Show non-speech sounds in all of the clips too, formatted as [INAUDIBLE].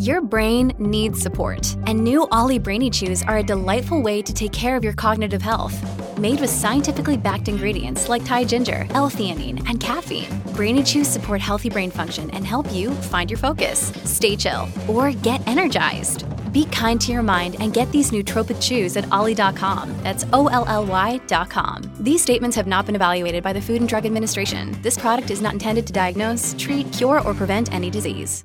Your brain needs support, and new OLLY Brainy Chews are a delightful way to take care of your cognitive health. Made with scientifically backed ingredients like Thai ginger, L-theanine, and caffeine, Brainy Chews support healthy brain function and help you find your focus, stay chill, or get energized. Be kind to your mind and get these nootropic chews at olly.com. That's O L L Y.com. These statements have not been evaluated by the Food and Drug Administration. This product is not intended to diagnose, treat, cure, or prevent any disease.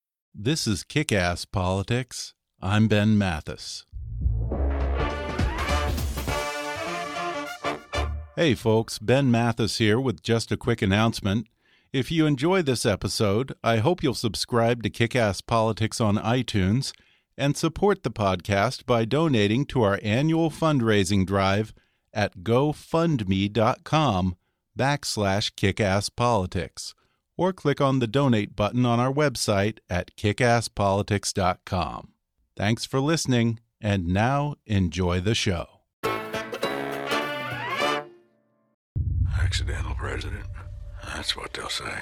This is Kick Ass Politics. I'm Ben Mathis. Hey, folks, Ben Mathis here with just a quick announcement. If you enjoy this episode, I hope you'll subscribe to Kick Ass Politics on iTunes and support the podcast by donating to our annual fundraising drive at gofundme.com backslash kickasspolitics or click on the donate button on our website at kickasspolitics.com. Thanks for listening, and now enjoy the show. Accidental president. That's what they'll say.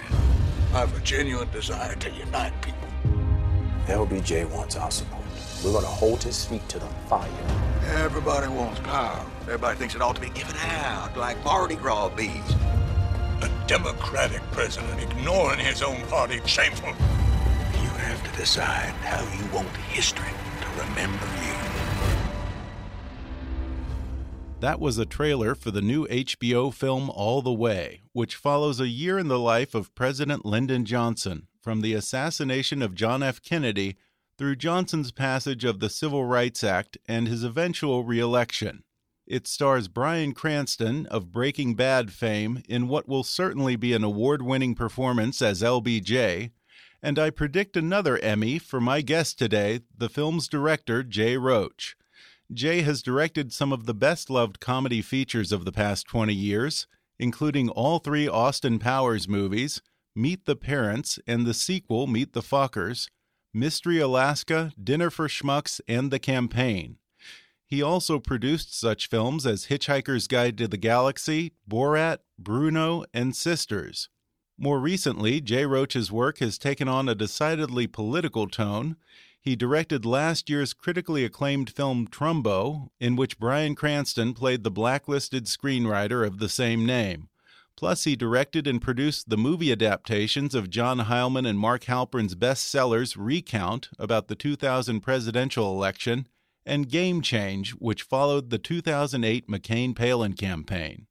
I have a genuine desire to unite people. LBJ wants our support. We're going to hold his feet to the fire. Everybody wants power. Everybody thinks it ought to be given out like Mardi Gras beads. A Democratic president ignoring his own party, shameful. You have to decide how you want history to remember you. That was a trailer for the new HBO film All the Way, which follows a year in the life of President Lyndon Johnson, from the assassination of John F. Kennedy through Johnson's passage of the Civil Rights Act and his eventual reelection. It stars Bryan Cranston of Breaking Bad fame in what will certainly be an award winning performance as LBJ. And I predict another Emmy for my guest today, the film's director, Jay Roach. Jay has directed some of the best loved comedy features of the past 20 years, including all three Austin Powers movies Meet the Parents and the sequel Meet the Fockers, Mystery Alaska, Dinner for Schmucks, and The Campaign. He also produced such films as Hitchhiker's Guide to the Galaxy, Borat, Bruno, and Sisters. More recently, Jay Roach's work has taken on a decidedly political tone. He directed last year's critically acclaimed film Trumbo, in which Bryan Cranston played the blacklisted screenwriter of the same name. Plus, he directed and produced the movie adaptations of John Heilemann and Mark Halperin's bestsellers Recount about the 2000 presidential election and Game Change, which followed the 2008 McCain Palin campaign.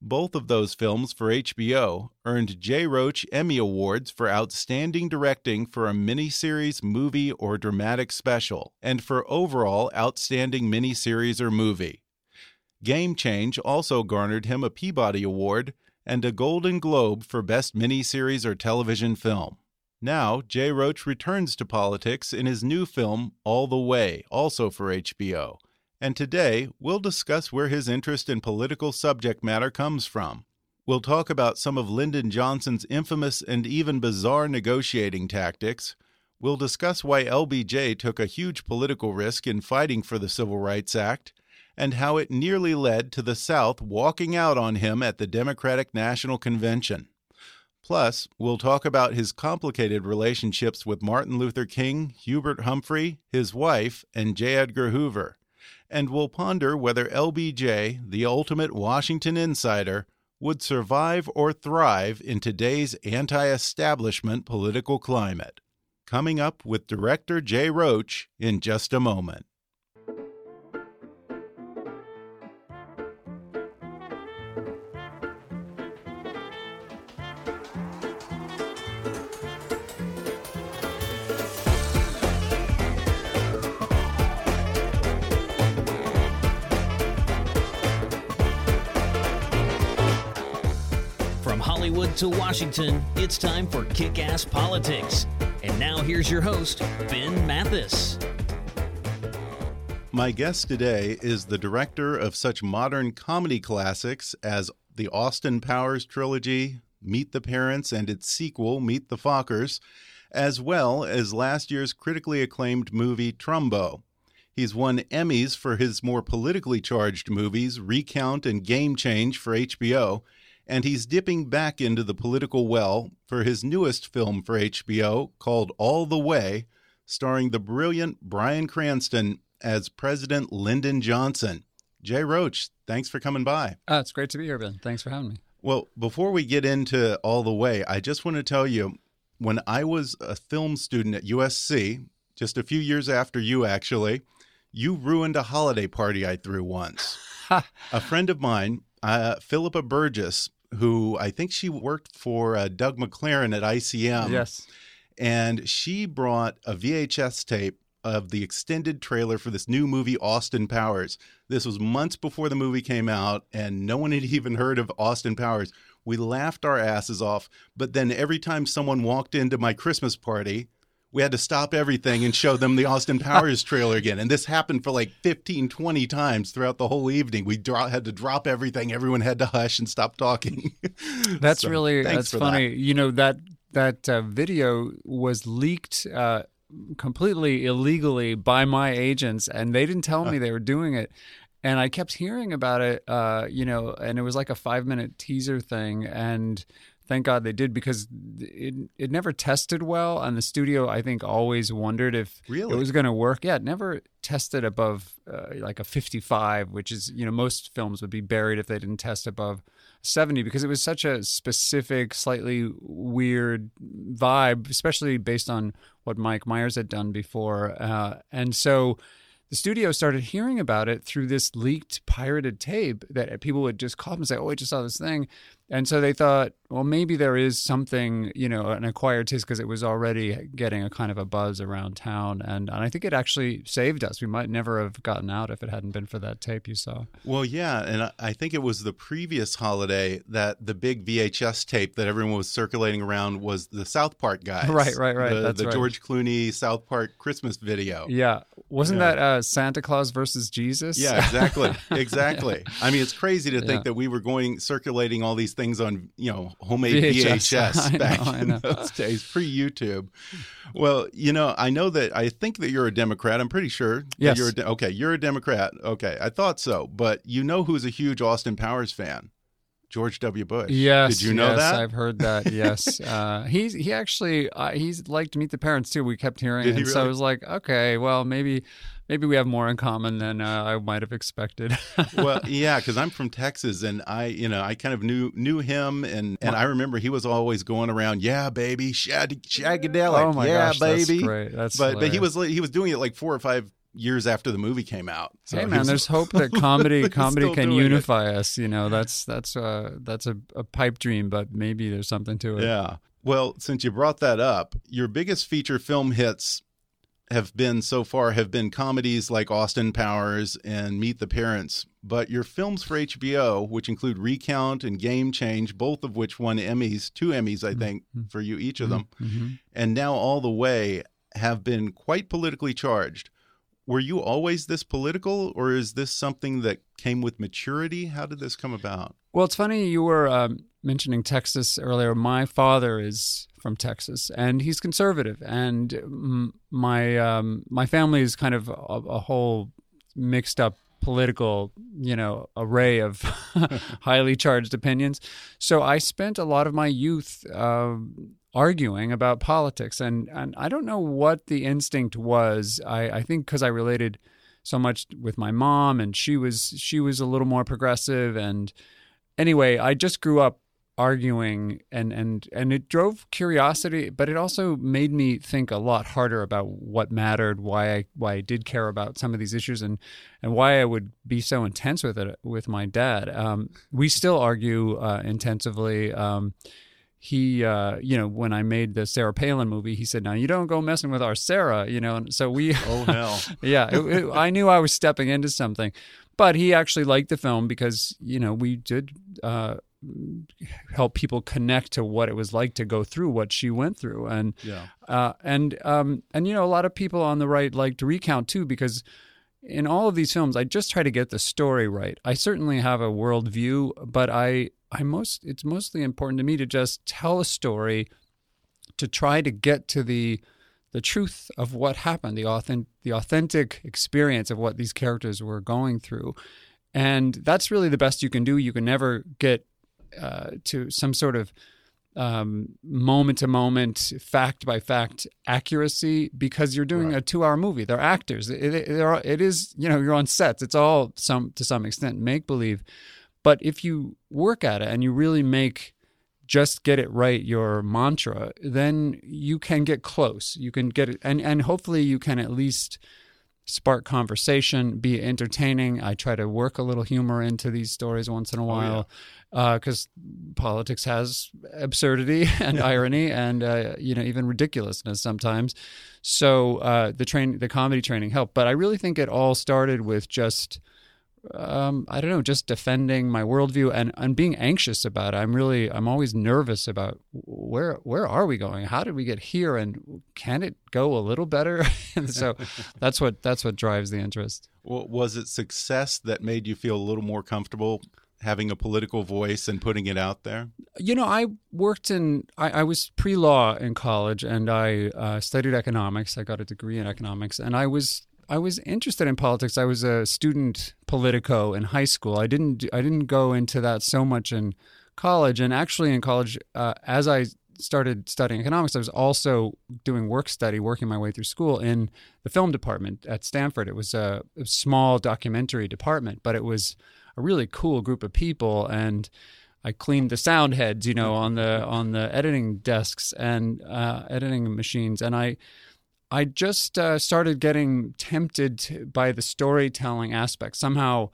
Both of those films for HBO earned Jay Roach Emmy Awards for Outstanding Directing for a Miniseries, Movie, or Dramatic Special, and for Overall Outstanding Miniseries or Movie. Game Change also garnered him a Peabody Award and a Golden Globe for Best Miniseries or Television Film. Now, Jay Roach returns to politics in his new film, All the Way, also for HBO. And today, we'll discuss where his interest in political subject matter comes from. We'll talk about some of Lyndon Johnson's infamous and even bizarre negotiating tactics. We'll discuss why LBJ took a huge political risk in fighting for the Civil Rights Act, and how it nearly led to the South walking out on him at the Democratic National Convention. Plus, we'll talk about his complicated relationships with Martin Luther King, Hubert Humphrey, his wife, and J. Edgar Hoover. And we'll ponder whether LBJ, the ultimate Washington insider, would survive or thrive in today's anti establishment political climate. Coming up with director Jay Roach in just a moment. Hollywood to Washington, it's time for Kick Ass Politics. And now here's your host, Ben Mathis. My guest today is the director of such modern comedy classics as the Austin Powers trilogy, Meet the Parents, and its sequel, Meet the Fockers, as well as last year's critically acclaimed movie Trumbo. He's won Emmys for his more politically charged movies, Recount and Game Change for HBO, and he's dipping back into the political well for his newest film for HBO called All the Way, starring the brilliant Bryan Cranston as President Lyndon Johnson. Jay Roach, thanks for coming by. Uh, it's great to be here, Ben. Thanks for having me. Well, before we get into All the Way, I just want to tell you when I was a film student at USC, just a few years after you actually, you ruined a holiday party I threw once. [LAUGHS] a friend of mine, uh, Philippa Burgess, who I think she worked for uh, Doug McLaren at ICM. Yes. And she brought a VHS tape of the extended trailer for this new movie, Austin Powers. This was months before the movie came out, and no one had [LAUGHS] even heard of Austin Powers. We laughed our asses off, but then every time someone walked into my Christmas party, we had to stop everything and show them the Austin [LAUGHS] Powers trailer again. And this happened for like 15, 20 times throughout the whole evening. We had to drop everything. Everyone had to hush and stop talking. [LAUGHS] that's so, really that's funny. That. You know that that uh, video was leaked uh, completely illegally by my agents, and they didn't tell me they were doing it. And I kept hearing about it, uh, you know, and it was like a five minute teaser thing. And thank God they did because it it never tested well, and the studio I think always wondered if really? it was going to work. Yeah, it never tested above uh, like a 55, which is you know most films would be buried if they didn't test above 70 because it was such a specific, slightly weird vibe, especially based on what Mike Myers had done before, uh, and so the studio started hearing about it through this leaked pirated tape that people would just call up and say, "Oh, I just saw this thing," and so they thought, well, maybe there is something, you know, an acquired taste because it was already getting a kind of a buzz around town. And, and I think it actually saved us. We might never have gotten out if it hadn't been for that tape you saw. Well, yeah. And I think it was the previous holiday that the big VHS tape that everyone was circulating around was the South Park guys. Right, right, right. The, That's the right. George Clooney South Park Christmas video. Yeah. Wasn't Yeah. that uh, Santa Claus versus Jesus? Yeah, exactly. [LAUGHS] Exactly. I mean, it's crazy to think Yeah. that we were going circulating all these things on, you know, homemade VHS. [LAUGHS] VHS, I know, back in those days, pre YouTube. Well, you know, I know that I think that you're a Democrat. I'm pretty sure. that Yes. You're a okay. You're a Democrat. Okay, I thought so. But you know who's a huge Austin Powers fan? George W. Bush. Yes. Did you know yes, that? I've heard that. [LAUGHS] Yes. uh, he's he actually uh, he's liked to meet the parents too. We kept hearing, Did he and so I was like, okay, well maybe maybe we have more in common than uh, I might have expected. [LAUGHS] well, yeah, because I'm from Texas, and I, you know, I kind of knew knew him, and and I remember he was always going around, yeah, baby, shag- shagadelic, oh my yeah, gosh, that's baby. great. That's but but he was like- he was doing it like four or five years after the movie came out. So hey man, there's hope that [LAUGHS] comedy comedy can doing it. unify us. You know, that's that's uh that's a, a pipe dream, but maybe there's something to it. Yeah. Well, since you brought that up, your biggest feature film hits have been so far have been comedies like Austin Powers and Meet the Parents, but your films for HBO, which include Recount and Game Change, both of which won Emmys, two Emmys I think for you each of them, Mhm. and now All the Way have been quite politically charged. Were you always this political or is this something that came with maturity? How did this come about? Well, it's funny you were um, mentioning Texas earlier. My father is from Texas, and he's conservative, and my um, my family is kind of a, a whole mixed up political, you know, array of [LAUGHS] highly charged opinions. So I spent a lot of my youth um arguing about politics, and and I don't know what the instinct was. I, I think because I related so much with my mom, and she was she was a little more progressive, and anyway, I just grew up arguing and and and it drove curiosity but it also made me think a lot harder about what mattered why I why I did care about some of these issues and and why I would be so intense with it with my dad. Um, we still argue uh, intensively. Um, he uh, you know when I made the Sarah Palin movie he said now you don't go messing with our Sarah you know and so we [LAUGHS] Oh hell. yeah, it, it, I knew I was stepping into something. But he actually liked the film because you know we did uh, help people connect to what it was like to go through what she went through and Yeah. uh, and um, and you know a lot of people on the right like to recount too because in all of these films I just try to get the story right. I certainly have a worldview, but I I most it's mostly important to me to just tell a story to try to get to the the truth of what happened, the authentic the authentic experience of what these characters were going through. And that's really the best you can do. You can never get uh, to some sort of moment to moment, fact by fact accuracy because you're doing a two hour movie. They're actors. It, it, it is, you know, you're on sets. It's all some to some extent make believe. But if you work at it and you really make just get it right your mantra, then you can get close. You can get it, and, and hopefully you can at least spark conversation, be entertaining. I try to work a little humor into these stories once in a while because politics has absurdity [LAUGHS] and irony and uh, you know even ridiculousness sometimes. So uh, the train, the comedy training helped, but I really think it all started with just. Um, I don't know, just defending my worldview and, and being anxious about it. I'm really, I'm always nervous about where where are we going? How did we get here? And can it go a little better? and [LAUGHS] so that's what that's what drives the interest. Well, was it success that made you feel a little more comfortable having a political voice and putting it out there? You know, I worked in, I, I was pre law in college and I uh, studied economics. I got a degree in economics and I was. I was interested in politics. I was a student politico in high school. I didn't. I didn't go into that so much in college. And actually, in college, uh, as I started studying economics, I was also doing work study, working my way through school in the film department at Stanford. It was a, a small documentary department, but it was a really cool group of people and I cleaned the sound heads, you know, on the on the editing desks and uh, editing machines, and I I just uh, started getting tempted by the storytelling aspect. Somehow,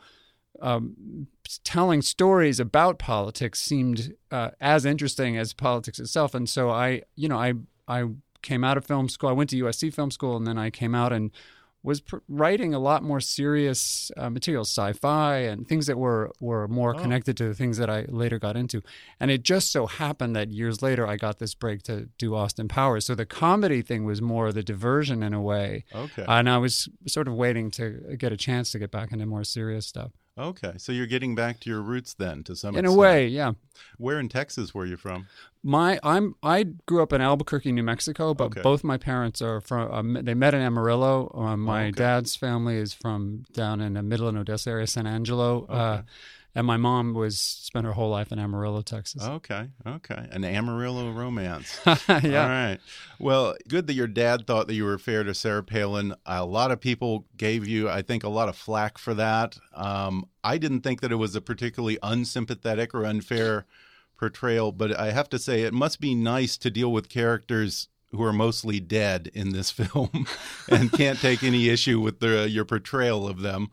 um, telling stories about politics seemed uh, as interesting as politics itself, and so I, you know, I I came out of film school. I went to USC Film School, and then I came out and was pr- writing a lot more serious uh, materials, sci-fi, and things that were were more Oh. connected to the things that I later got into. And it just so happened that years later I got this break to do Austin Powers. So the comedy thing was more the diversion in a way, Okay. and I was sort of waiting to get a chance to get back into more serious stuff. Okay. So you're getting back to your roots then to some extent. In a way, yeah. Where in Texas were you from? My I'm I grew up in Albuquerque, New Mexico, but Okay. both my parents are from. Um, they met in Amarillo. Um, my okay. dad's family is from down in the middle of Odessa area, San Angelo, uh, and my mom was spent her whole life in Amarillo, Texas. Okay. Okay. An Amarillo romance. [LAUGHS] yeah. All right. Well, good that your dad thought that you were fair to Sarah Palin. A lot of people gave you, I think, a lot of flack for that. Um, I didn't think that it was a particularly unsympathetic or unfair portrayal, but I have to say it must be nice to deal with characters who are mostly dead in this [LAUGHS] film and can't take any issue with the, your portrayal of them.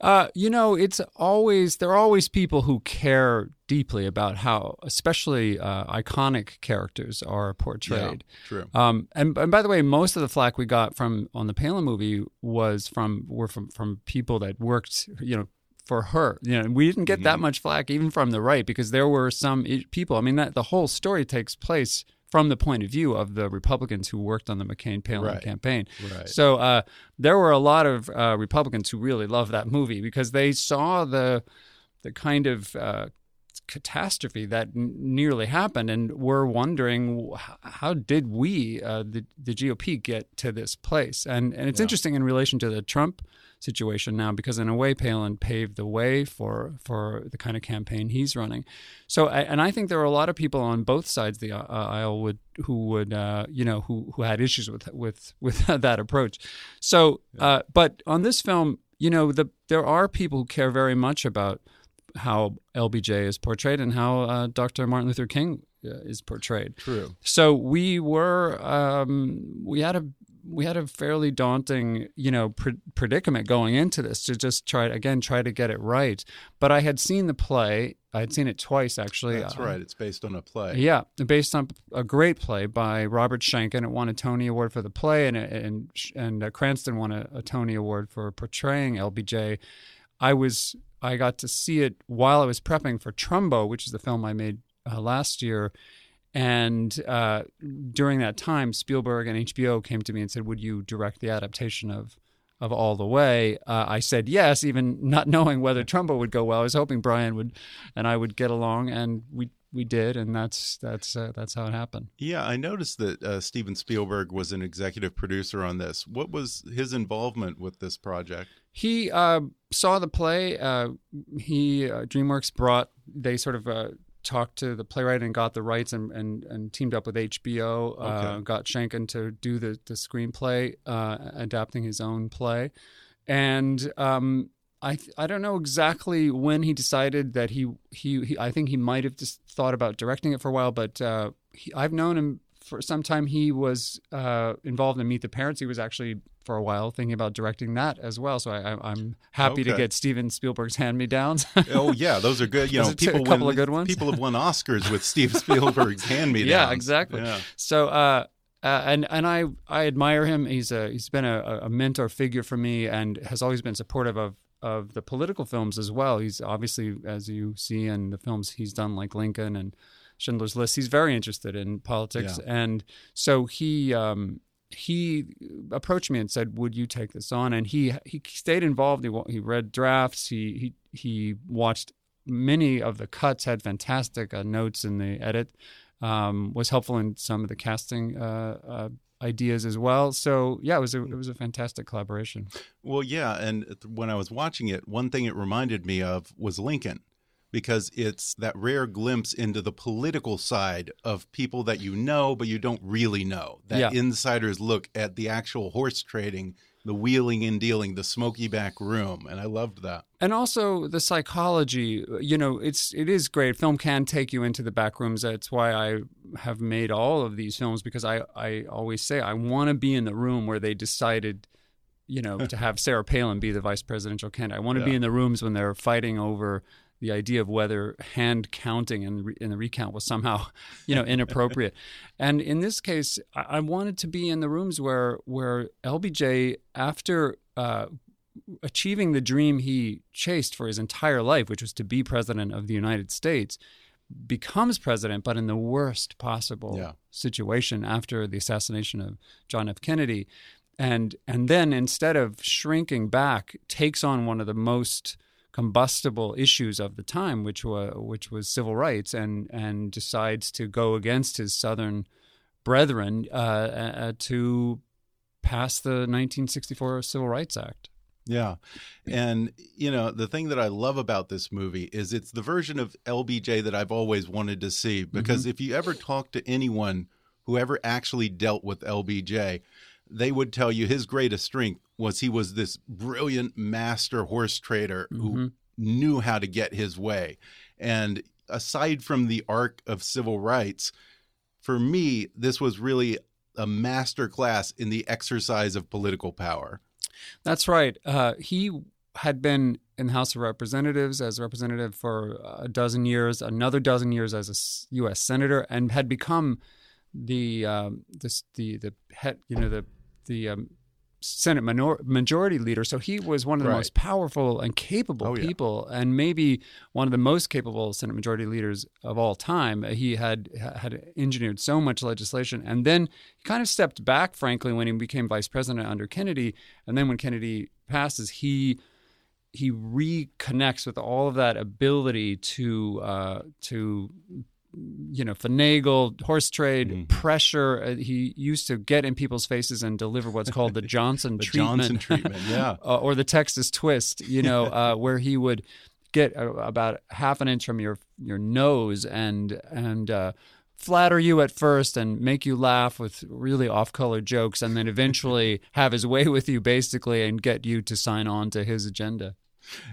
Uh, you know, it's always there are always people who care deeply about how, especially uh, iconic characters are portrayed. True. Um, and, and by the way, most of the flack we got from on the Palin movie was from were from from people that worked, you know, for her. You know, we didn't get that much flack even from the right because there were some people. I mean, that the whole story takes place from the point of view of the Republicans who worked on the McCain Palin Right. campaign. Right. So uh, there were a lot of uh, Republicans who really loved that movie because they saw the the kind of uh, catastrophe that n- nearly happened and were wondering how did we uh, the the GOP get to this place and and it's interesting in relation to the Trump situation now because in a way Palin paved the way for for the kind of campaign he's running so I- and I think there are a lot of people on both sides of the uh, aisle would who would uh, you know who who had issues with with with [LAUGHS] that approach so uh, but on this film you know the there are people who care very much about how LBJ is portrayed and how uh, Dr. Martin Luther King uh, is portrayed. True. So we were um, we had a we had a fairly daunting you know pre- predicament going into this to just try again try to get it right. But I had seen the play. I had seen it twice actually. That's Uh, right. It's based on a play. yeah, based on a great play by Robert Schenkkan. It won a Tony Award for the play, and and and uh, Cranston won a, a Tony Award for portraying LBJ. I was I got to see it while I was prepping for Trumbo, which is the film I made uh, last year. And uh, during that time, Spielberg and HBO came to me and said, "Would you direct the adaptation of of All the Way?" Uh, I said yes, even not knowing whether Trumbo would go well. I was hoping Bryan would and I would get along, and we we did, and that's that's uh, that's how it happened. Yeah, I noticed that uh, Steven Spielberg was an executive producer on this. What was his involvement with this project? He uh, saw the play. Uh, he uh, DreamWorks brought they sort of uh, talked to the playwright and got the rights and, and, and teamed up with HBO. Uh, Okay. got Schenkkan to do the the screenplay, uh, adapting his own play, and um, I th- I don't know exactly when he decided that he he, he I think he might have just thought about directing it for a while, but uh, he, I've known him for some time. He was uh, involved in Meet the Parents. He was actually for a while thinking about directing that as well. So I, I, I'm happy to get Steven Spielberg's hand me downs. [LAUGHS] oh yeah, those are good. You know, people a couple win, of good ones. People have won [LAUGHS] Oscars with Steve Spielberg's hand me downs. [LAUGHS] Yeah, exactly. Yeah. So, uh, uh, and and I I admire him. He's a he's been a, a mentor figure for me, and has always been supportive of of the political films as well. He's obviously, as you see in the films he's done, like Lincoln and Schindler's List. He's very interested in politics, Yeah. and so he. Um, he approached me and said, "Would you take this on?" And he he stayed involved. He he read drafts. He he he watched many of the cuts. Had fantastic uh, notes in the edit. Um, was helpful in some of the casting uh, uh, ideas as well. So yeah, it was a it was a fantastic collaboration. Well, yeah, and when I was watching it, one thing it reminded me of was Lincoln, because it's that rare glimpse into the political side of people that you know but you don't really know. That Yeah. insider's look at the actual horse trading, the wheeling and dealing, the smoky back room, and I loved that. and also the psychology you know it's it is great film can take you into the back rooms that's why i have made all of these films because i i always say i want to be in the room where they decided you know to have [LAUGHS] sarah palin be the vice presidential candidate i want to be in the rooms when they're fighting over the idea of whether hand counting in, re- in the recount was somehow, [LAUGHS] you know, inappropriate, and in this case, I, I wanted to be in the rooms where where LBJ, after uh, achieving the dream he chased for his entire life, which was to be president of the United States, becomes president, but in the worst possible Yeah. situation after the assassination of John F. Kennedy. And and then instead of shrinking back, takes on one of the most combustible issues of the time, which was which was civil rights, and and decides to go against his southern brethren uh, uh, to pass the 1964 Civil Rights Act. Yeah. And, you know, the thing that I love about this movie is it's the version of LBJ that I've always wanted to see. Because if you ever talk to anyone who ever actually dealt with LBJ, they would tell you his greatest strength was he was this brilliant master horse trader who knew how to get his way. And aside from the arc of civil rights, for me, this was really a master class in the exercise of political power. That's right. Uh, he had been in the House of Representatives as a representative for a dozen years, another dozen years as a U.S. senator, and had become the um, this, the the head, you know, the the um, Senate minor- majority leader. So he was one of the Right. most powerful and capable Oh, yeah. people, and maybe one of the most capable Senate majority leaders of all time. He had had engineered so much legislation, and then he kind of stepped back, frankly, when he became vice president under Kennedy. And then when Kennedy passes, he he reconnects with all of that ability to uh, to you know finagle horse trade Mm-hmm. pressure uh, he used to get in people's faces and deliver what's called the [LAUGHS] johnson The treatment Johnson [LAUGHS] treatment, yeah. uh, or the texas twist you know uh, [LAUGHS] where he would get uh, about half an inch from your your nose and and uh, flatter you at first and make you laugh with really off-color jokes and then eventually have his way with you basically and get you to sign on to his agenda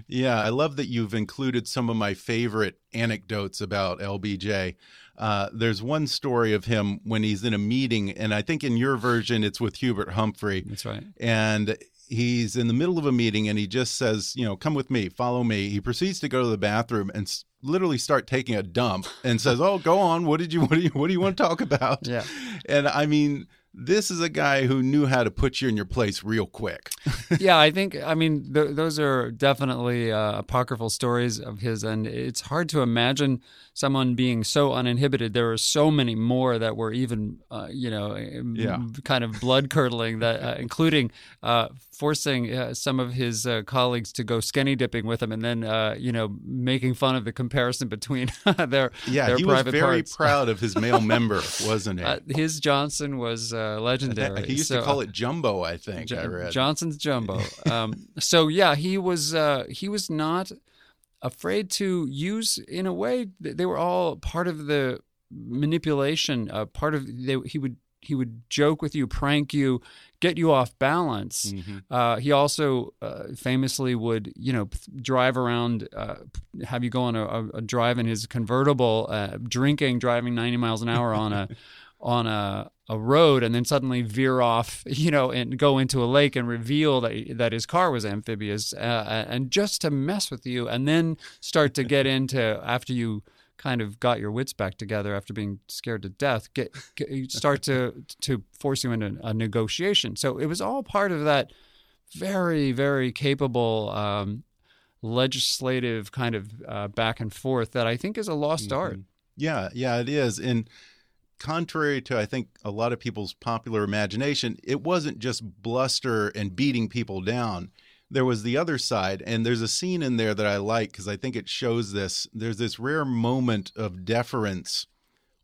Yeah, I love that you've included some of my favorite anecdotes about LBJ. Uh, there's one story of him when he's in a meeting, and I think in your version it's with Hubert Humphrey. That's right. And he's in the middle of a meeting, and he just says, "You know, come with me, follow me." He proceeds to go to the bathroom and s- literally start taking a dump, and says, "Oh, go on. What did you? What do you? What do you want to talk about?" Yeah. And I mean, this is a guy who knew how to put you in your place real quick. [LAUGHS] yeah, I think, I mean, th those are definitely uh, apocryphal stories of his, and it's hard to imagine someone being so uninhibited. There are so many more that were even, uh, you know, yeah. kind of blood curdling, that uh, including uh, forcing uh, some of his uh, colleagues to go skinny dipping with him, and then, you know, making fun of the comparison between [LAUGHS] their yeah, their he was very parts. proud of his male [LAUGHS] member, wasn't he? his Johnson was legendary. He used so, to call it Jumbo, I think. Jo- I read Johnson's Jumbo. [LAUGHS] um, so yeah, he was he was not afraid to use in a way they were all part of the manipulation uh, part of they, he would he would joke with you prank you get you off balance Mhm. uh, he also uh, famously would you know drive around uh, have you go on a, a, a drive in his convertible uh, drinking driving 90 miles an hour on a [LAUGHS] on a, a road and then suddenly veer off, [LAUGHS] you know, and go into a lake and reveal that, that his car was amphibious uh, and just to mess with you and then start to get [LAUGHS] into after you kind of got your wits back together after being scared to death get, get start to to force you into a negotiation so it was all part of that very very capable um, legislative kind of uh, back and forth that I think is a lost art. Mm-hmm. Yeah, yeah, it is. And contrary to I think a lot of people's popular imagination, it wasn't just bluster and beating people down. There was the other side, and there's a scene in there that I like because I think it shows this. There's this rare moment of deference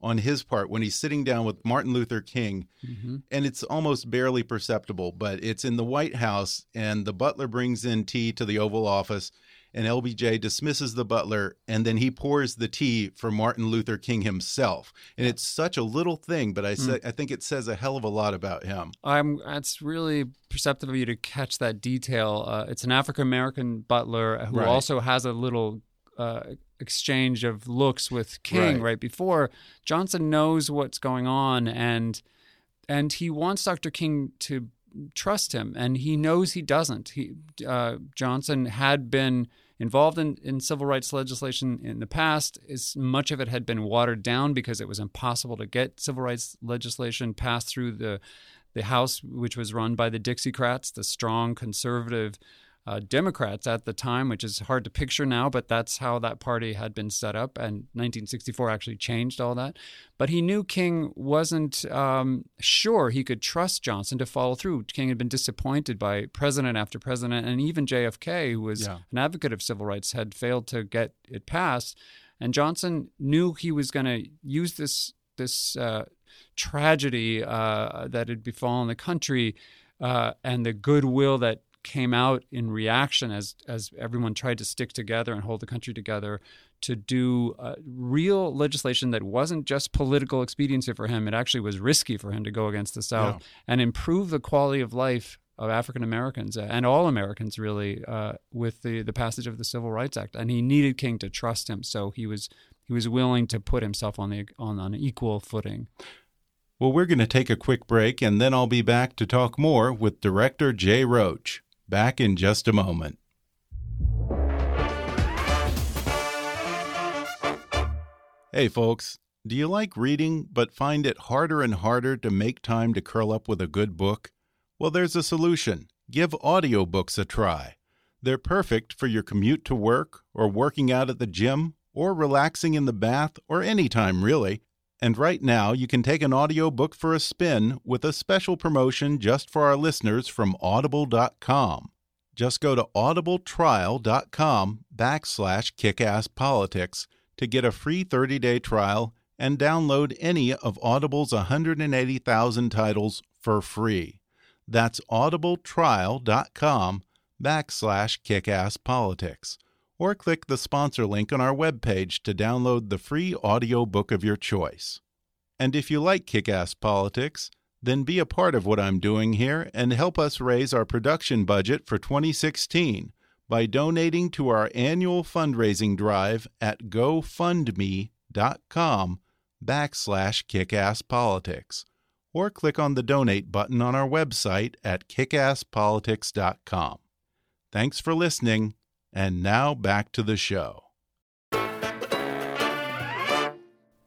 on his part when he's sitting down with Martin Luther King, mm-hmm. and it's almost barely perceptible, but it's in the White House, and the butler brings in tea to the Oval Office, and LBJ dismisses the butler, and then he pours the tea for Martin Luther King himself. And it's such a little thing, but I sa I think it says a hell of a lot about him. I'm. It's really perceptive of you to catch that detail. Uh, it's an African American butler who Right. also has a little uh, exchange of looks with King Right. right. before. Johnson knows what's going on, and and he wants Dr. King to trust him, and he knows he doesn't. He uh, Johnson had been involved in, in civil rights legislation in the past. Is much of it had been watered down because it was impossible to get civil rights legislation passed through the the House, which was run by the Dixiecrats, the strong conservative uh, Democrats at the time, which is hard to picture now, but that's how that party had been set up. And 1964 actually changed all that. But he knew King wasn't um, sure he could trust Johnson to follow through. King had been disappointed by president after president, and even JFK, who was Yeah. an advocate of civil rights, had failed to get it passed. And Johnson knew he was going to use this this uh, tragedy uh, that had befallen the country uh, and the goodwill that came out in reaction as as everyone tried to stick together and hold the country together to do uh, real legislation that wasn't just political expediency for him. It actually was risky for him to go against the South Yeah. and improve the quality of life of African Americans uh, and all Americans really uh, with the the passage of the Civil Rights Act. And he needed King to trust him, so he was he was willing to put himself on the on an equal footing. Well, we're going to take a quick break, and then I'll be back to talk more with director Jay Roach. Back in just a moment. Hey, folks. Do you like reading but find it harder and harder to make time to curl up with a good book? Well, there's a solution. Give audiobooks a try. They're perfect for your commute to work, or working out at the gym, or relaxing in the bath, or any time, really. And right now, you can take an audiobook for a spin with a special promotion just for our listeners from audible.com. Just go to audibletrial.com backslash kickasspolitics to get a free 30-day trial and download any of Audible's 180,000 titles for free. That's audibletrial.com backslash kickasspolitics. Or click the sponsor link on our webpage to download the free audiobook of your choice. And if you like Kick Ass Politics, then be a part of what I'm doing here and help us raise our production budget for 2016 by donating to our annual fundraising drive at gofundme.com backslash kickasspolitics or click on the donate button on our website at kickasspolitics.com. Thanks for listening, and now back to the show.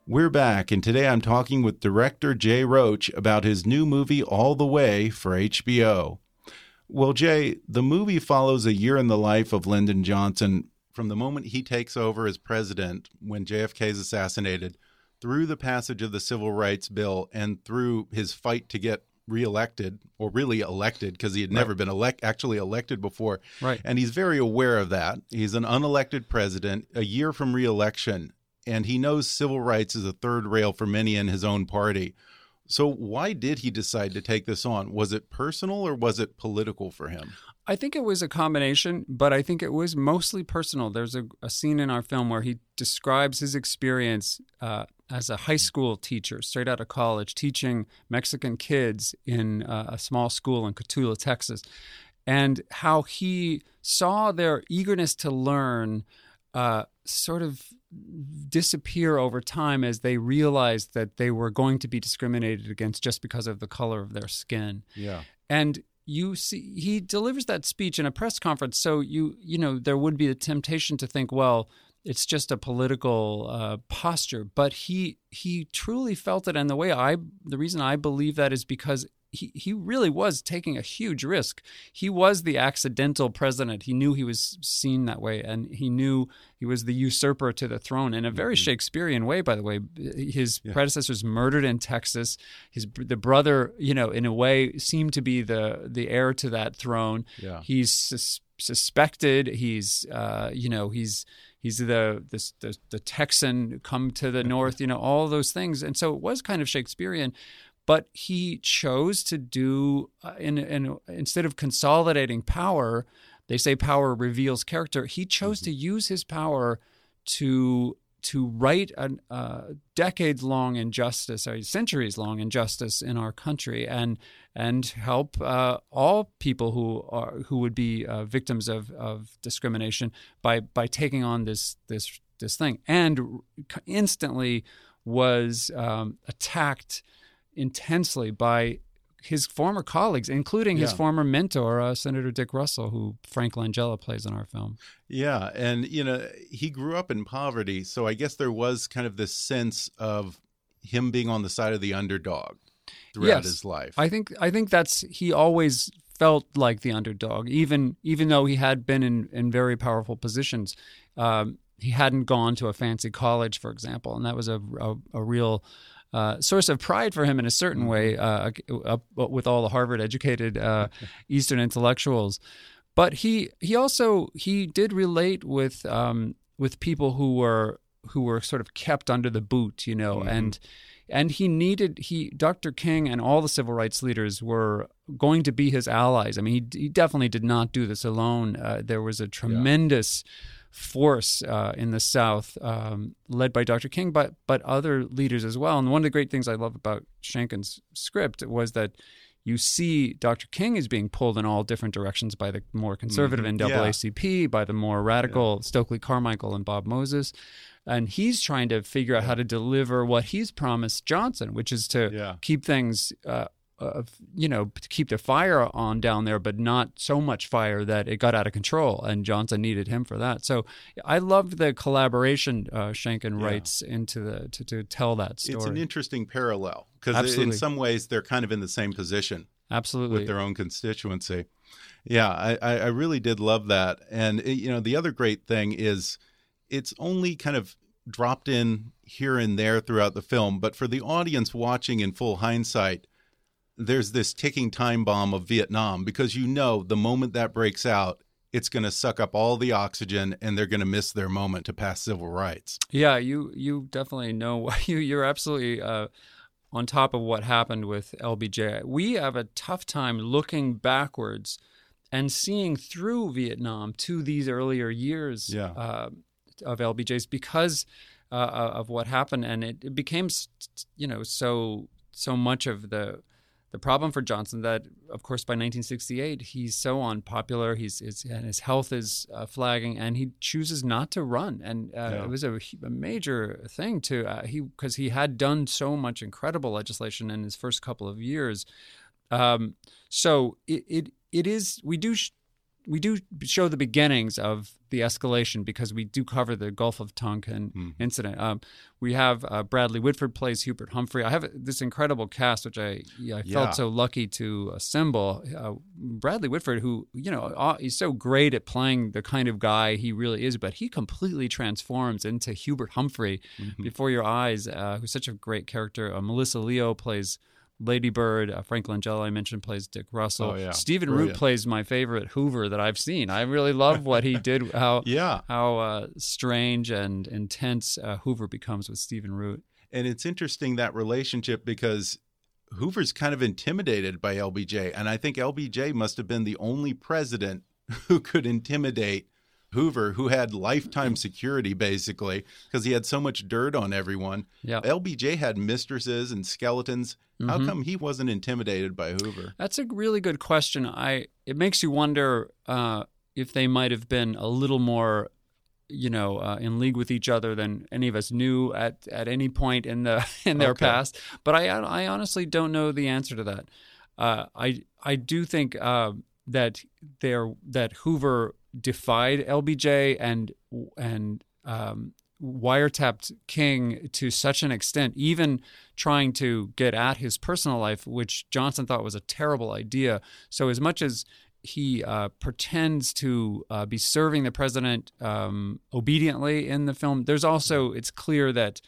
We're back, and today I'm talking with director Jay Roach about his new movie All the Way for HBO. Well, Jay, the movie follows a year in the life of Lyndon Johnson from the moment he takes over as president when JFK is assassinated through the passage of the Civil Rights Bill and through his fight to get reelected or really elected because he had never right. been elect actually elected before. Right. And he's very aware of that. He's an unelected president a year from reelection and he knows civil rights is a third rail for many in his own party. So why did he decide to take this on? Was it personal or was it political for him? I think it was a combination, but I think it was mostly personal. There's a, a scene in our film where he describes his experience uh, as a high school teacher, straight out of college, teaching Mexican kids in uh, a small school in Cotulla, Texas, and how he saw their eagerness to learn uh, sort of disappear over time as they realized that they were going to be discriminated against just because of the color of their skin. Yeah. And you see he delivers that speech in a press conference so you you know there would be a temptation to think well it's just a political uh, posture but he he truly felt it and the way i the reason i believe that is because he, he really was taking a huge risk. He was the accidental president. He knew he was seen that way, and he knew he was the usurper to the throne in a very mm-hmm. Shakespearean way. By the way, his yeah. predecessors murdered in Texas. His the brother, you know, in a way, seemed to be the the heir to that throne. Yeah. He's sus- suspected. He's uh, you know he's he's the, the the the Texan come to the north. You know all those things, and so it was kind of Shakespearean but he chose to do uh, in, in, instead of consolidating power they say power reveals character he chose mm-hmm. to use his power to to right a uh, decades long injustice or centuries long injustice in our country and and help uh, all people who are who would be uh, victims of, of discrimination by by taking on this this this thing. And instantly was um, attacked intensely by his former colleagues, including his former mentor, uh, Senator Dick Russell, who Frank Langella plays in our film. Yeah, and you know he grew up in poverty, so I guess there was kind of this sense of him being on the side of the underdog throughout yes, his life. I think I think that's he always felt like the underdog, even even though he had been in in very powerful positions. Um, he hadn't gone to a fancy college, for example, and that was a, a, a real uh, source of pride for him in a certain mm-hmm. way, uh, uh, with all the Harvard-educated uh, Eastern intellectuals. But he he also he did relate with um, with people who were who were sort of kept under the boot, you know, mm-hmm. and and he needed he Dr. King and all the civil rights leaders were going to be his allies. I mean, he, he definitely did not do this alone. Uh, there was a tremendous. Yeah force uh, in the South, um, led by Dr. King, but but other leaders as well. And one of the great things I love about Schenkkan's script was that you see Dr. King is being pulled in all different directions by the more conservative mm-hmm. NAACP, yeah. by the more radical yeah. Stokely Carmichael and Bob Moses. And he's trying to figure out how to deliver what he's promised Johnson, which is to yeah. keep things uh, of you know to keep the fire on down there, but not so much fire that it got out of control. And Johnson needed him for that. So I love the collaboration uh, Schenkkan yeah. writes into the to, to tell that story. It's an interesting parallel because in some ways they're kind of in the same position. Absolutely, with their own constituency. Yeah, I, I really did love that. And you know, the other great thing is it's only kind of dropped in here and there throughout the film, but for the audience watching in full hindsight there's this ticking time bomb of Vietnam because you know the moment that breaks out, it's going to suck up all the oxygen and they're going to miss their moment to pass civil rights. Yeah, you you definitely know [LAUGHS] you you're absolutely uh, on top of what happened with LBJ. We have a tough time looking backwards and seeing through Vietnam to these earlier years yeah. uh, of LBJ's because uh, of what happened, and it, it became you know so so much of the the problem for Johnson that, of course, by 1968 he's so unpopular, he's, he's and his health is uh, flagging, and he chooses not to run, and uh, yeah. it was a, a, major thing to uh, he because he had done so much incredible legislation in his first couple of years. Um, so it, it it is we do. Sh- we do show the beginnings of the escalation because we do cover the Gulf of Tonkin Mm-hmm. incident. Um, we have uh, Bradley Whitford plays Hubert Humphrey. I have this incredible cast, which I yeah, I Yeah. felt so lucky to assemble. Uh, Bradley Whitford, who you know uh, he's so great at playing the kind of guy he really is, but he completely transforms into Hubert Humphrey Mm-hmm. before your eyes. Uh, who's such a great character. Uh, Melissa Leo plays. Lady Bird, uh, Frank Langella, I mentioned, plays Dick Russell. Oh, yeah. Stephen Root plays my favorite Hoover that I've seen. I really love what he did. [LAUGHS] How Yeah. how uh, strange and intense uh, Hoover becomes with Stephen Root. And it's interesting that relationship because Hoover's kind of intimidated by LBJ. And I think LBJ must have been the only president [LAUGHS] who could intimidate Hoover, who had lifetime security basically, because he had so much dirt on everyone. Yeah. LBJ had mistresses and skeletons. How Mhm. come he wasn't intimidated by Hoover? That's a really good question. I it makes you wonder uh, if they might have been a little more, you know, uh, in league with each other than any of us knew at at any point in the [LAUGHS] in their Okay. past. But I I honestly don't know the answer to that. Uh, I I do think uh, that there that Hoover defied LBJ and and um, wiretapped King to such an extent, even trying to get at his personal life, which Johnson thought was a terrible idea. So, as much as he uh, pretends to uh, be serving the president um, obediently in the film, there's also, it's clear that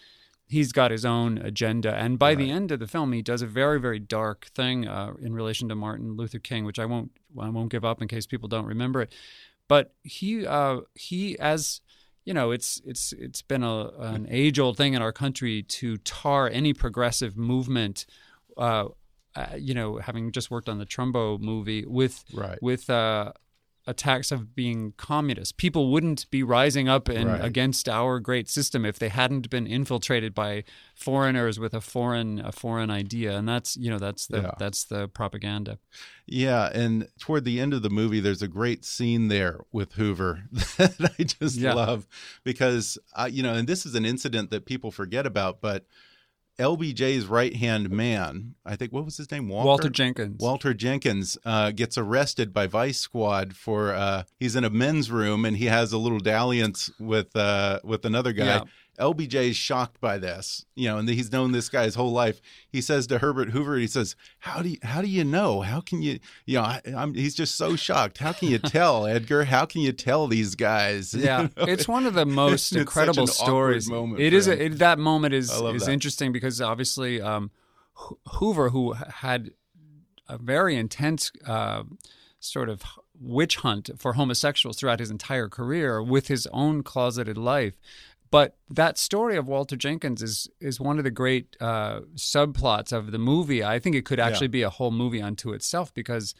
he's got his own agenda. And by the end of the film, he does a very, very dark thing uh, in relation to Martin Luther King, which I won't, I won't give up in case people don't remember it. But he, uh, he as you know, it's it's it's been a an age old thing in our country to tar any progressive movement. Uh, uh, you know, having just worked on the Trumbo movie with Right. with uh, attacks of being communist, people wouldn't be rising up and Right. against our great system if they hadn't been infiltrated by foreigners with a foreign a foreign idea, and that's you know that's the Yeah. that's the propaganda. Yeah, and toward the end of the movie, there's a great scene there with Hoover [LAUGHS] that I just Yeah. love because uh, you know, and this is an incident that people forget about, but LBJ's right hand man, I think, what was his name? Walter, Walter Jenkins. Walter Jenkins uh, gets arrested by Vice Squad for uh, he's in a men's room and he has a little dalliance with uh, with another guy. Yeah. LBJ is shocked by this, you know, and he's known this guy his whole life. He says to Herbert Hoover, he says, "How do you, how do you know? How can you, you know?" I, I'm, he's just so shocked. How can you [LAUGHS] tell, Edgar? How can you tell these guys? [LAUGHS] You Yeah, know? it's one of the [LAUGHS] most It's incredible stories. moment It is. A, it, that moment is is that. interesting because obviously um, Hoover, who had a very intense uh, sort of witch hunt for homosexuals throughout his entire career, with his own closeted life. But that story of Walter Jenkins is is one of the great uh, subplots of the movie. I think it could actually be a whole movie unto itself because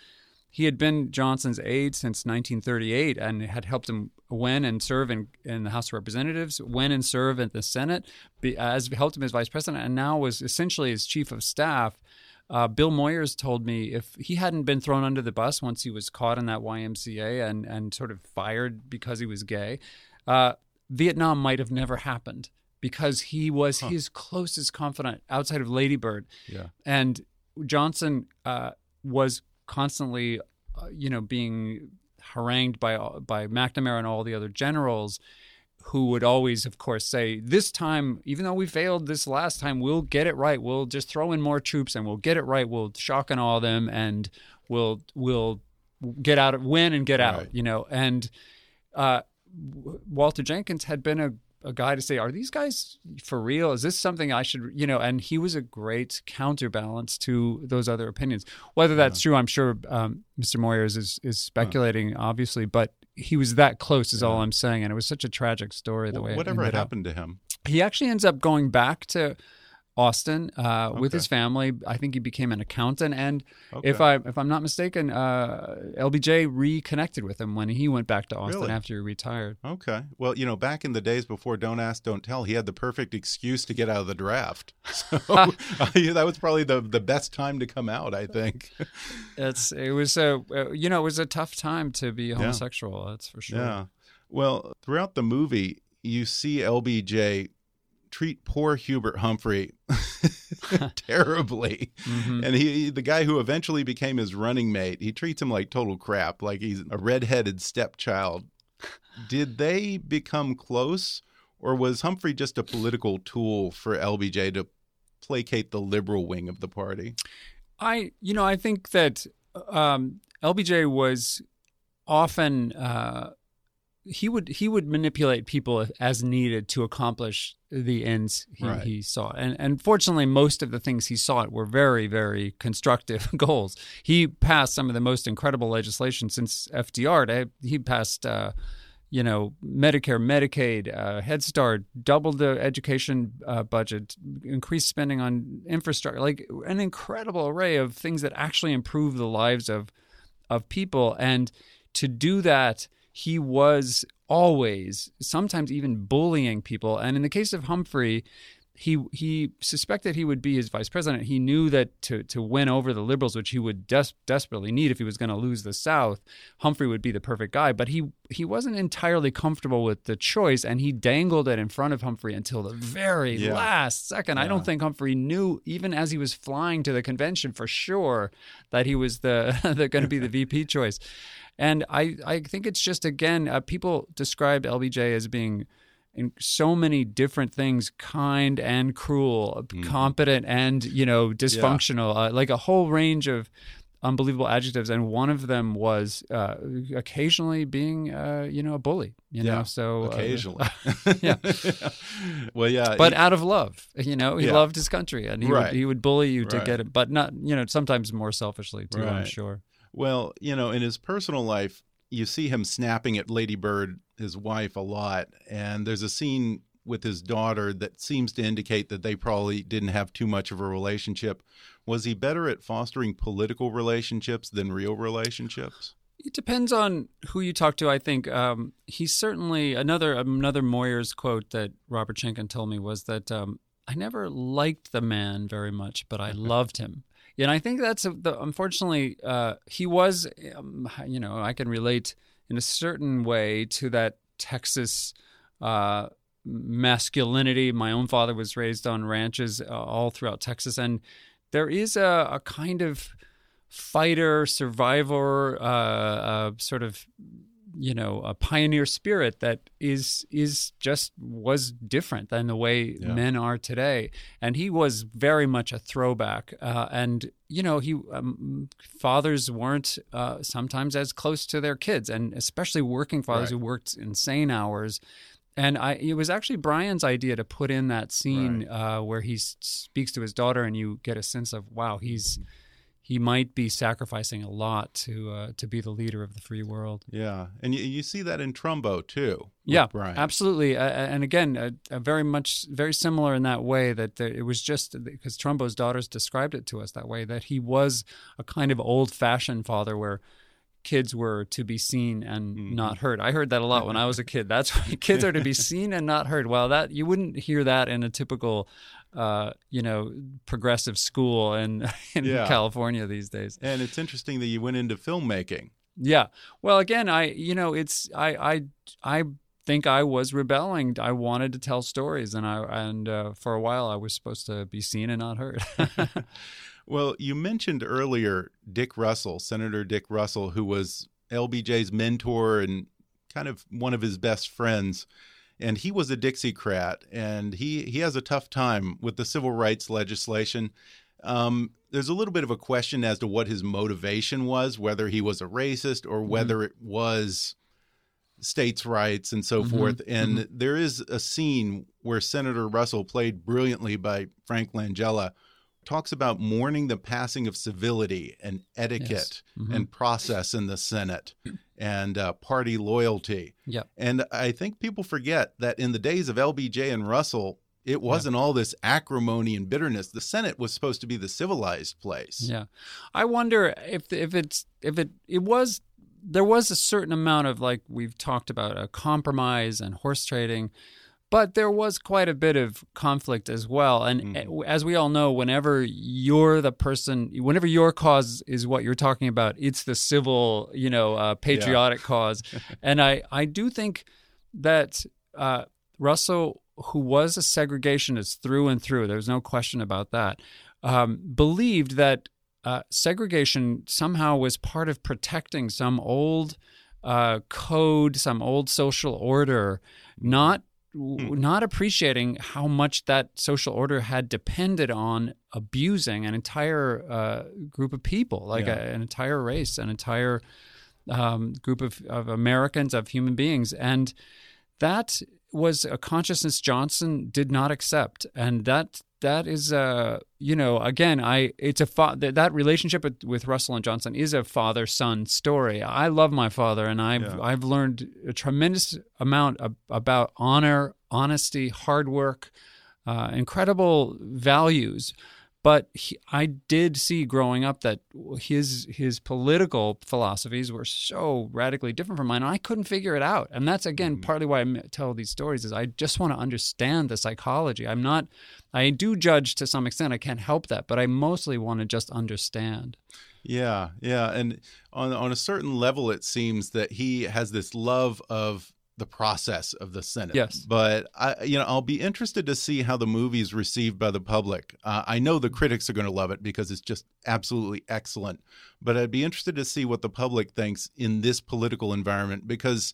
he had been Johnson's aide since 1938 and had helped him win and serve in, in the House of Representatives, win and serve in the Senate, be, as helped him as vice president, and now was essentially his chief of staff. Uh, Bill Moyers told me if he hadn't been thrown under the bus once he was caught in that YMCA and, and sort of fired because he was gay, uh, Vietnam might have never happened because he was his closest confidant outside of Lady Bird. Yeah. And Johnson uh, was constantly, uh, you know, being harangued by by McNamara and all the other generals, who would always, of course, say, "This time, even though we failed this last time, we'll get it right. We'll just throw in more troops and we'll get it right. We'll shock and awe them, and we'll we'll get out, win and get out." Right. You know, and uh, Walter Jenkins had been a, a guy to say, "Are these guys for real? Is this something I should?" You know, and he was a great counterbalance to those other opinions. Whether that's true, I'm sure um, Mr. Moyers is is speculating, obviously, but he was that close, is all I'm saying, and it was such a tragic story the way it Whatever ended up. happened to him? He actually ends up going back to Austin uh, with his family. I think he became an accountant, and if I if I'm not mistaken, uh, LBJ reconnected with him when he went back to Austin Really? after he retired. Okay. Well, you know, back in the days before Don't Ask, Don't Tell, he had the perfect excuse to get out of the draft. [LAUGHS] So [LAUGHS] uh, yeah, that was probably the, the best time to come out, I think. [LAUGHS] It's it was a uh, you know it was a tough time to be homosexual. That's for sure. Yeah. Well, throughout the movie, you see LBJ treat poor Hubert Humphrey [LAUGHS] [LAUGHS] terribly. Mhm. And he, the guy who eventually became his running mate, he treats him like total crap, like he's a redheaded stepchild. Did they become close, or was Humphrey just a political tool for LBJ to placate the liberal wing of the party? I, you know, I think that um, LBJ was often uh, he would he would manipulate people as needed to accomplish the ends he, Right. he sought, and and fortunately, most of the things he sought were very very constructive [LAUGHS] goals. He passed some of the most incredible legislation since FDR. He passed. Uh, you know, Medicare, Medicaid, uh, Head Start, doubled the education uh, budget, increased spending on infrastructure, like an incredible array of things that actually improve the lives of of people. And to do that, he was always, sometimes even bullying people. And in the case of Humphrey, he he suspected he would be his vice president. He knew that to to win over the liberals, which he would des- desperately need if he was going to lose the South, Humphrey would be the perfect guy. But he he wasn't entirely comfortable with the choice, and he dangled it in front of Humphrey until the very Yeah. last second. I don't think Humphrey knew, even as he was flying to the convention, for sure that he was the, [LAUGHS] the going to be the VP choice. And I I think it's just again uh, people described LBJ as being in so many different things kind and cruel competent and you know dysfunctional uh, like a whole range of unbelievable adjectives and one of them was uh, occasionally being uh, you know a bully you know so uh, occasionally. [LAUGHS] yeah [LAUGHS] well, yeah, but he- out of love you know he Yeah. loved his country and he, Right. would, he would bully you to Right. get it but not you know sometimes more selfishly too i'm sure Well, you know, in his personal life, you see him snapping at Lady Bird, his wife, a lot. And there's a scene with his daughter that seems to indicate that they probably didn't have too much of a relationship. Was he better at fostering political relationships than real relationships? It depends on who you talk to. I think um, he's certainly another another Moyers quote that Robert Schenkkan told me was that um, I never liked the man very much, but I [LAUGHS] loved him. And I think that's the, unfortunately uh, he was, um, you know, I can relate in a certain way to that Texas uh, masculinity. My own father was raised on ranches uh, all throughout Texas, and there is a, a kind of fighter, survivor, uh, uh, sort of, you know, a pioneer spirit that is is just was different than the way Yeah. men are today. And he was very much a throwback. Uh, and you know, he um, fathers weren't uh, sometimes as close to their kids, and especially working fathers Right. who worked insane hours. And I, it was actually Bryan's idea to put in that scene uh, where he speaks to his daughter, and you get a sense of wow, he's he might be sacrificing a lot to uh, to be the leader of the free world. Yeah. And you, you see that in Trumbo, too. Yeah, Bryan. absolutely. Uh, and again, uh, uh, very much, very similar in that way that there, it was just because Trumbo's daughters described it to us that way that he was a kind of old fashioned father where kids were to be seen and Mm-hmm. not heard. I heard that a lot when I was a kid. That's [LAUGHS] why kids are to be [LAUGHS] seen and not heard. Well, that you wouldn't hear that in a typical, uh, you know, progressive school in [LAUGHS] in Yeah. California these days. And it's interesting that you went into filmmaking. Yeah. Well, again, I you know, it's I I I think I was rebelling. I wanted to tell stories, and I and uh, for a while I was supposed to be seen and not heard. [LAUGHS] [LAUGHS] Well, you mentioned earlier Dick Russell, Senator Dick Russell, who was LBJ's mentor and kind of one of his best friends. And he was a Dixiecrat, and he, he has a tough time with the civil rights legislation. Um, there's a little bit of a question as to what his motivation was, whether he was a racist or mm-hmm. whether it was states' rights and so mm-hmm. forth. And mm-hmm. there is a scene where Senator Russell, played brilliantly by Frank Langella, talks about mourning the passing of civility and etiquette and process in the Senate and uh, party loyalty. yeah. And I think people forget that in the days of LBJ and Russell, it wasn't all this acrimony and bitterness. The Senate was supposed to be the civilized place. Yeah, I wonder if if it's if it it was there was a certain amount of like we've talked about a compromise and horse trading, but there was quite a bit of conflict as well. And as we all know, whenever you're the person, whenever your cause is what you're talking about, it's the civil, you know, uh, patriotic cause. [LAUGHS] and I I do think that uh, Russell who was a segregationist through and through, there was no question about that, um, believed that uh, segregation somehow was part of protecting some old uh, code, some old social order, not hmm. not appreciating how much that social order had depended on abusing an entire uh, group of people, like yeah. a, an entire race, an entire um, group of, of Americans, of human beings, and that was a consciousness Johnson did not accept, and that that is uh you know again i it's a fa- that, that relationship with, with russell and johnson is a father son story i love my father and i've yeah. i've learned a tremendous amount of, about honor honesty hard work uh, incredible values but he, I did see growing up that his his political philosophies were so radically different from mine. And I couldn't figure it out, and that's again mm-hmm. partly why I tell these stories. Is I just want to understand the psychology. I'm not. I do judge to some extent. I can't help that, but I mostly want to just understand. Yeah, yeah, and on on a certain level, it seems that he has this love of the process of the Senate. Yes, but I, you know, I'll be interested to see how the movie is received by the public. Uh, I know the critics are going to love it because it's just absolutely excellent. But I'd be interested to see what the public thinks in this political environment because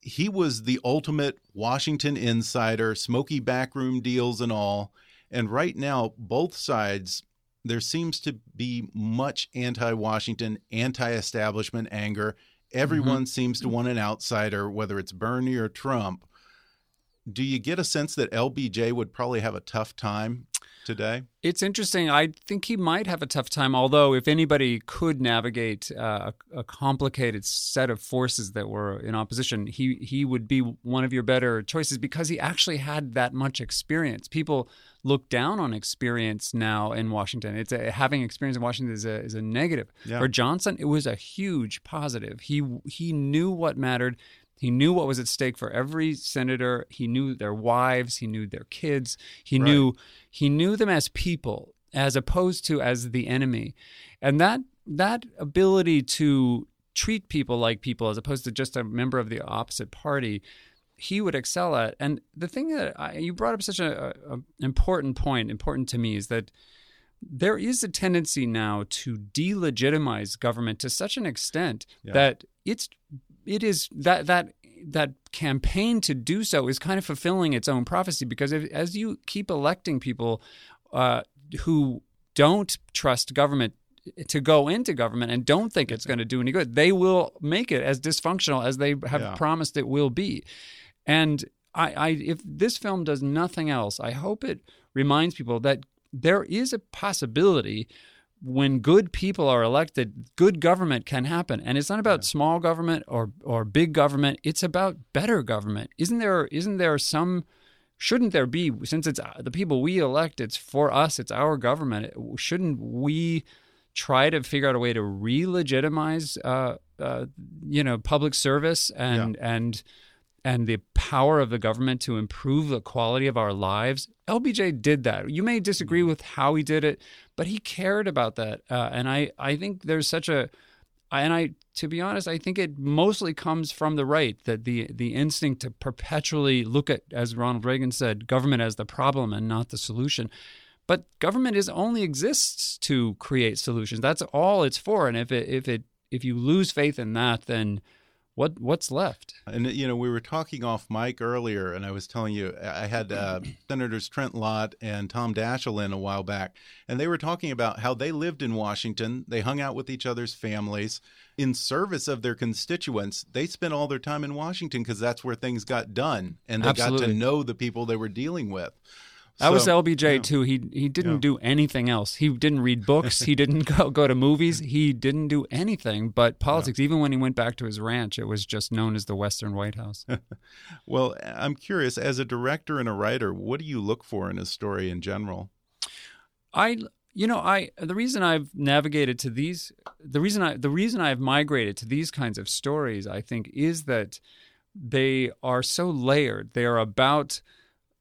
he was the ultimate Washington insider, smoky backroom deals and all. And right now, both sides. There seems to be much anti Washington, anti establishment anger Everyone mm-hmm. seems to want an outsider, whether it's Bernie or Trump. Do you get a sense that LBJ would probably have a tough time today? It's interesting. I think he might have a tough time, although, if anybody could navigate uh, a, a, complicated set of forces that were in opposition, he, he would be one of your better choices because he actually had that much experience. People look down on experience now in Washington. It's a, having experience in Washington is a, is a negative. Yeah. For Johnson, it was a huge positive. He he knew what mattered. He knew what was at stake for every senator. He knew their wives. He knew their kids. He right. knew he knew them as people, as opposed to as the enemy, and that that ability to treat people like people, as opposed to just a member of the opposite party, he would excel at. And the thing that I, you brought up such an important point, important to me, is that there is a tendency now to delegitimize government to such an extent yeah. that it's it is that that that campaign to do so is kind of fulfilling its own prophecy because if, as you keep electing people uh, who don't trust government to go into government and don't think it's going to do any good, they will make it as dysfunctional as they have yeah. promised it will be. And I, I, if this film does nothing else, I hope it reminds people that there is a possibility when good people are elected, good government can happen. And it's not about yeah. small government or or big government. It's about better government. Isn't there isn't there some shouldn't there be since it's uh, the people we elect, it's for us, it's our government. Shouldn't we try to figure out a way to re-legitimize uh, uh, you know public service and yeah. and and the power of the government to improve the quality of our lives. LBJ did that. You may disagree with how he did it, but he cared about that. Uh, and I, I think there's such a, and I, to be honest, I think it mostly comes from the right that the the instinct to perpetually look at, as Ronald Reagan said, government as the problem and not the solution. But government is only exists to create solutions. That's all it's for. And if it if it if you lose faith in that, then what what's left? And you know, we were talking off mic earlier, and I was telling you I had uh, Senators Trent Lott and Tom Daschle in a while back, and they were talking about how they lived in Washington. They hung out with each other's families in service of their constituents. They spent all their time in Washington because that's where things got done, and they Absolutely. got to know the people they were dealing with. That so, was LBJ yeah. too. He he didn't yeah. do anything else. He didn't read books. [LAUGHS] he didn't go go to movies. He didn't do anything but politics. Yeah. Even when he went back to his ranch, it was just known as the Western White House. [LAUGHS] well, I'm curious. As a director and a writer, what do you look for in a story in general? I you know I the reason I've navigated to these the reason I the reason I've migrated to these kinds of stories I think is that they are so layered. They are about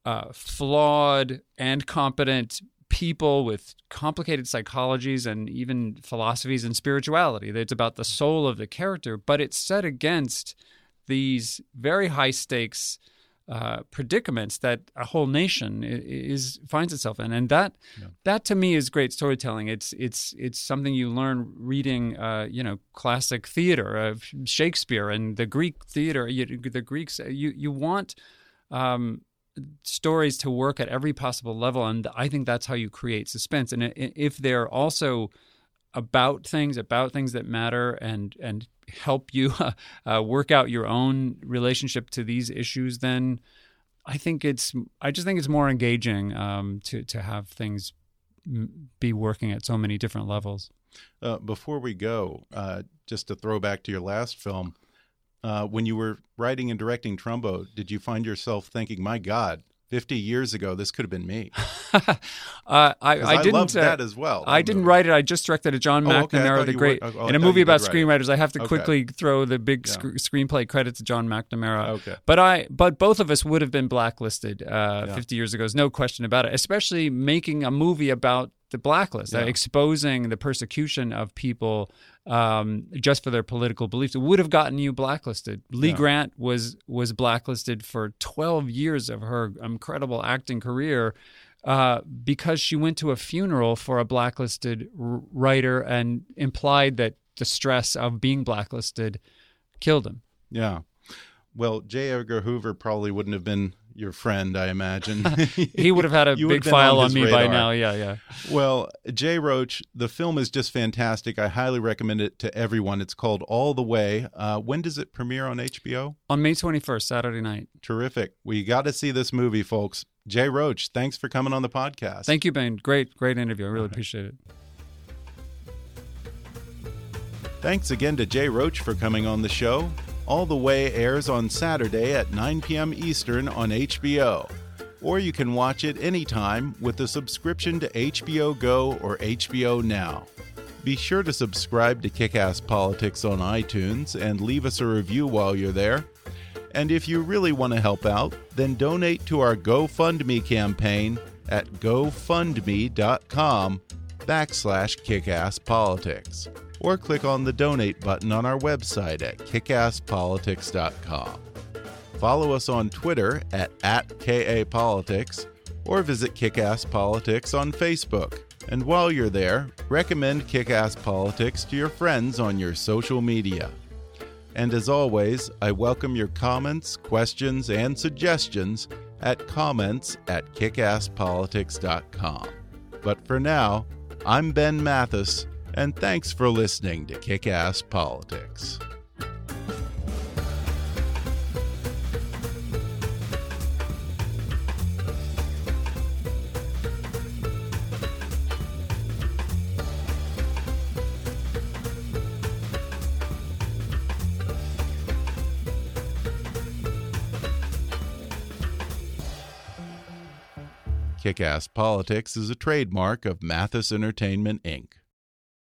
uh, flawed and competent people with complicated psychologies and even philosophies and spirituality. It's about the soul of the character, but it's set against these very high stakes uh, predicaments that a whole nation is, finds itself in, and that yeah. that to me is great storytelling. It's it's it's something you learn reading, uh, you know, classic theater of Shakespeare and the Greek theater. You, the Greeks, you you want. Um, stories to work at every possible level and i think that's how you create suspense and if they're also about things about things that matter and and help you [LAUGHS] uh, work out your own relationship to these issues, then I think it's I just think it's more engaging um, to to have things be working at so many different levels. Uh, before we go, uh, just to throw back to your last film, uh, when you were writing and directing Trumbo, did you find yourself thinking, "My God, 50 years ago, this could have been me. [LAUGHS] uh, I, I, didn't. loved uh, that as well. I didn't movie. write it. I just directed a John oh, McNamara, okay. the great. Were, oh, in a movie about screenwriters, I have to okay. quickly throw the big yeah. sc- screenplay credit to John McNamara. Okay. But I, but both of us would have been blacklisted uh, yeah. 50 years ago. There's no question about it. Especially making a movie about the blacklist, yeah. uh, exposing the persecution of people um, just for their political beliefs. It would have gotten you blacklisted. Lee yeah. Grant was was blacklisted for 12 years of her incredible acting career uh, because she went to a funeral for a blacklisted r- writer and implied that the stress of being blacklisted killed him. Yeah. Well, J. Edgar Hoover probably wouldn't have been your friend, I imagine. [LAUGHS] he [LAUGHS] would have had a big file on, on me radar. by now. Yeah, yeah. Well, Jay Roach, the film is just fantastic. I highly recommend it to everyone. It's called All the Way. Uh, when does it premiere on HBO? On May 21st, Saturday night. Terrific. We got to see this movie, folks. Jay Roach, thanks for coming on the podcast. Thank you, Ben. Great, great interview. I really right. appreciate it. Thanks again to Jay Roach for coming on the show. All the Way airs on Saturday at 9 p.m. Eastern on HBO. Or you can watch it anytime with a subscription to HBO Go or HBO Now. Be sure to subscribe to Kickass Politics on iTunes and leave us a review while you're there. And if you really want to help out, then donate to our GoFundMe campaign at gofundme.com backslash kickasspolitics or click on the donate button on our website at kickasspolitics.com. Follow us on Twitter at, at KAPolitics or visit Kickass Politics on Facebook. And while you're there, recommend Kickass Politics to your friends on your social media. And as always, I welcome your comments, questions, and suggestions at comments at kickasspolitics.com. But for now, I'm Ben Mathis and thanks for listening to Kick Ass Politics. Kick Ass Politics is a trademark of Mathis Entertainment, Inc.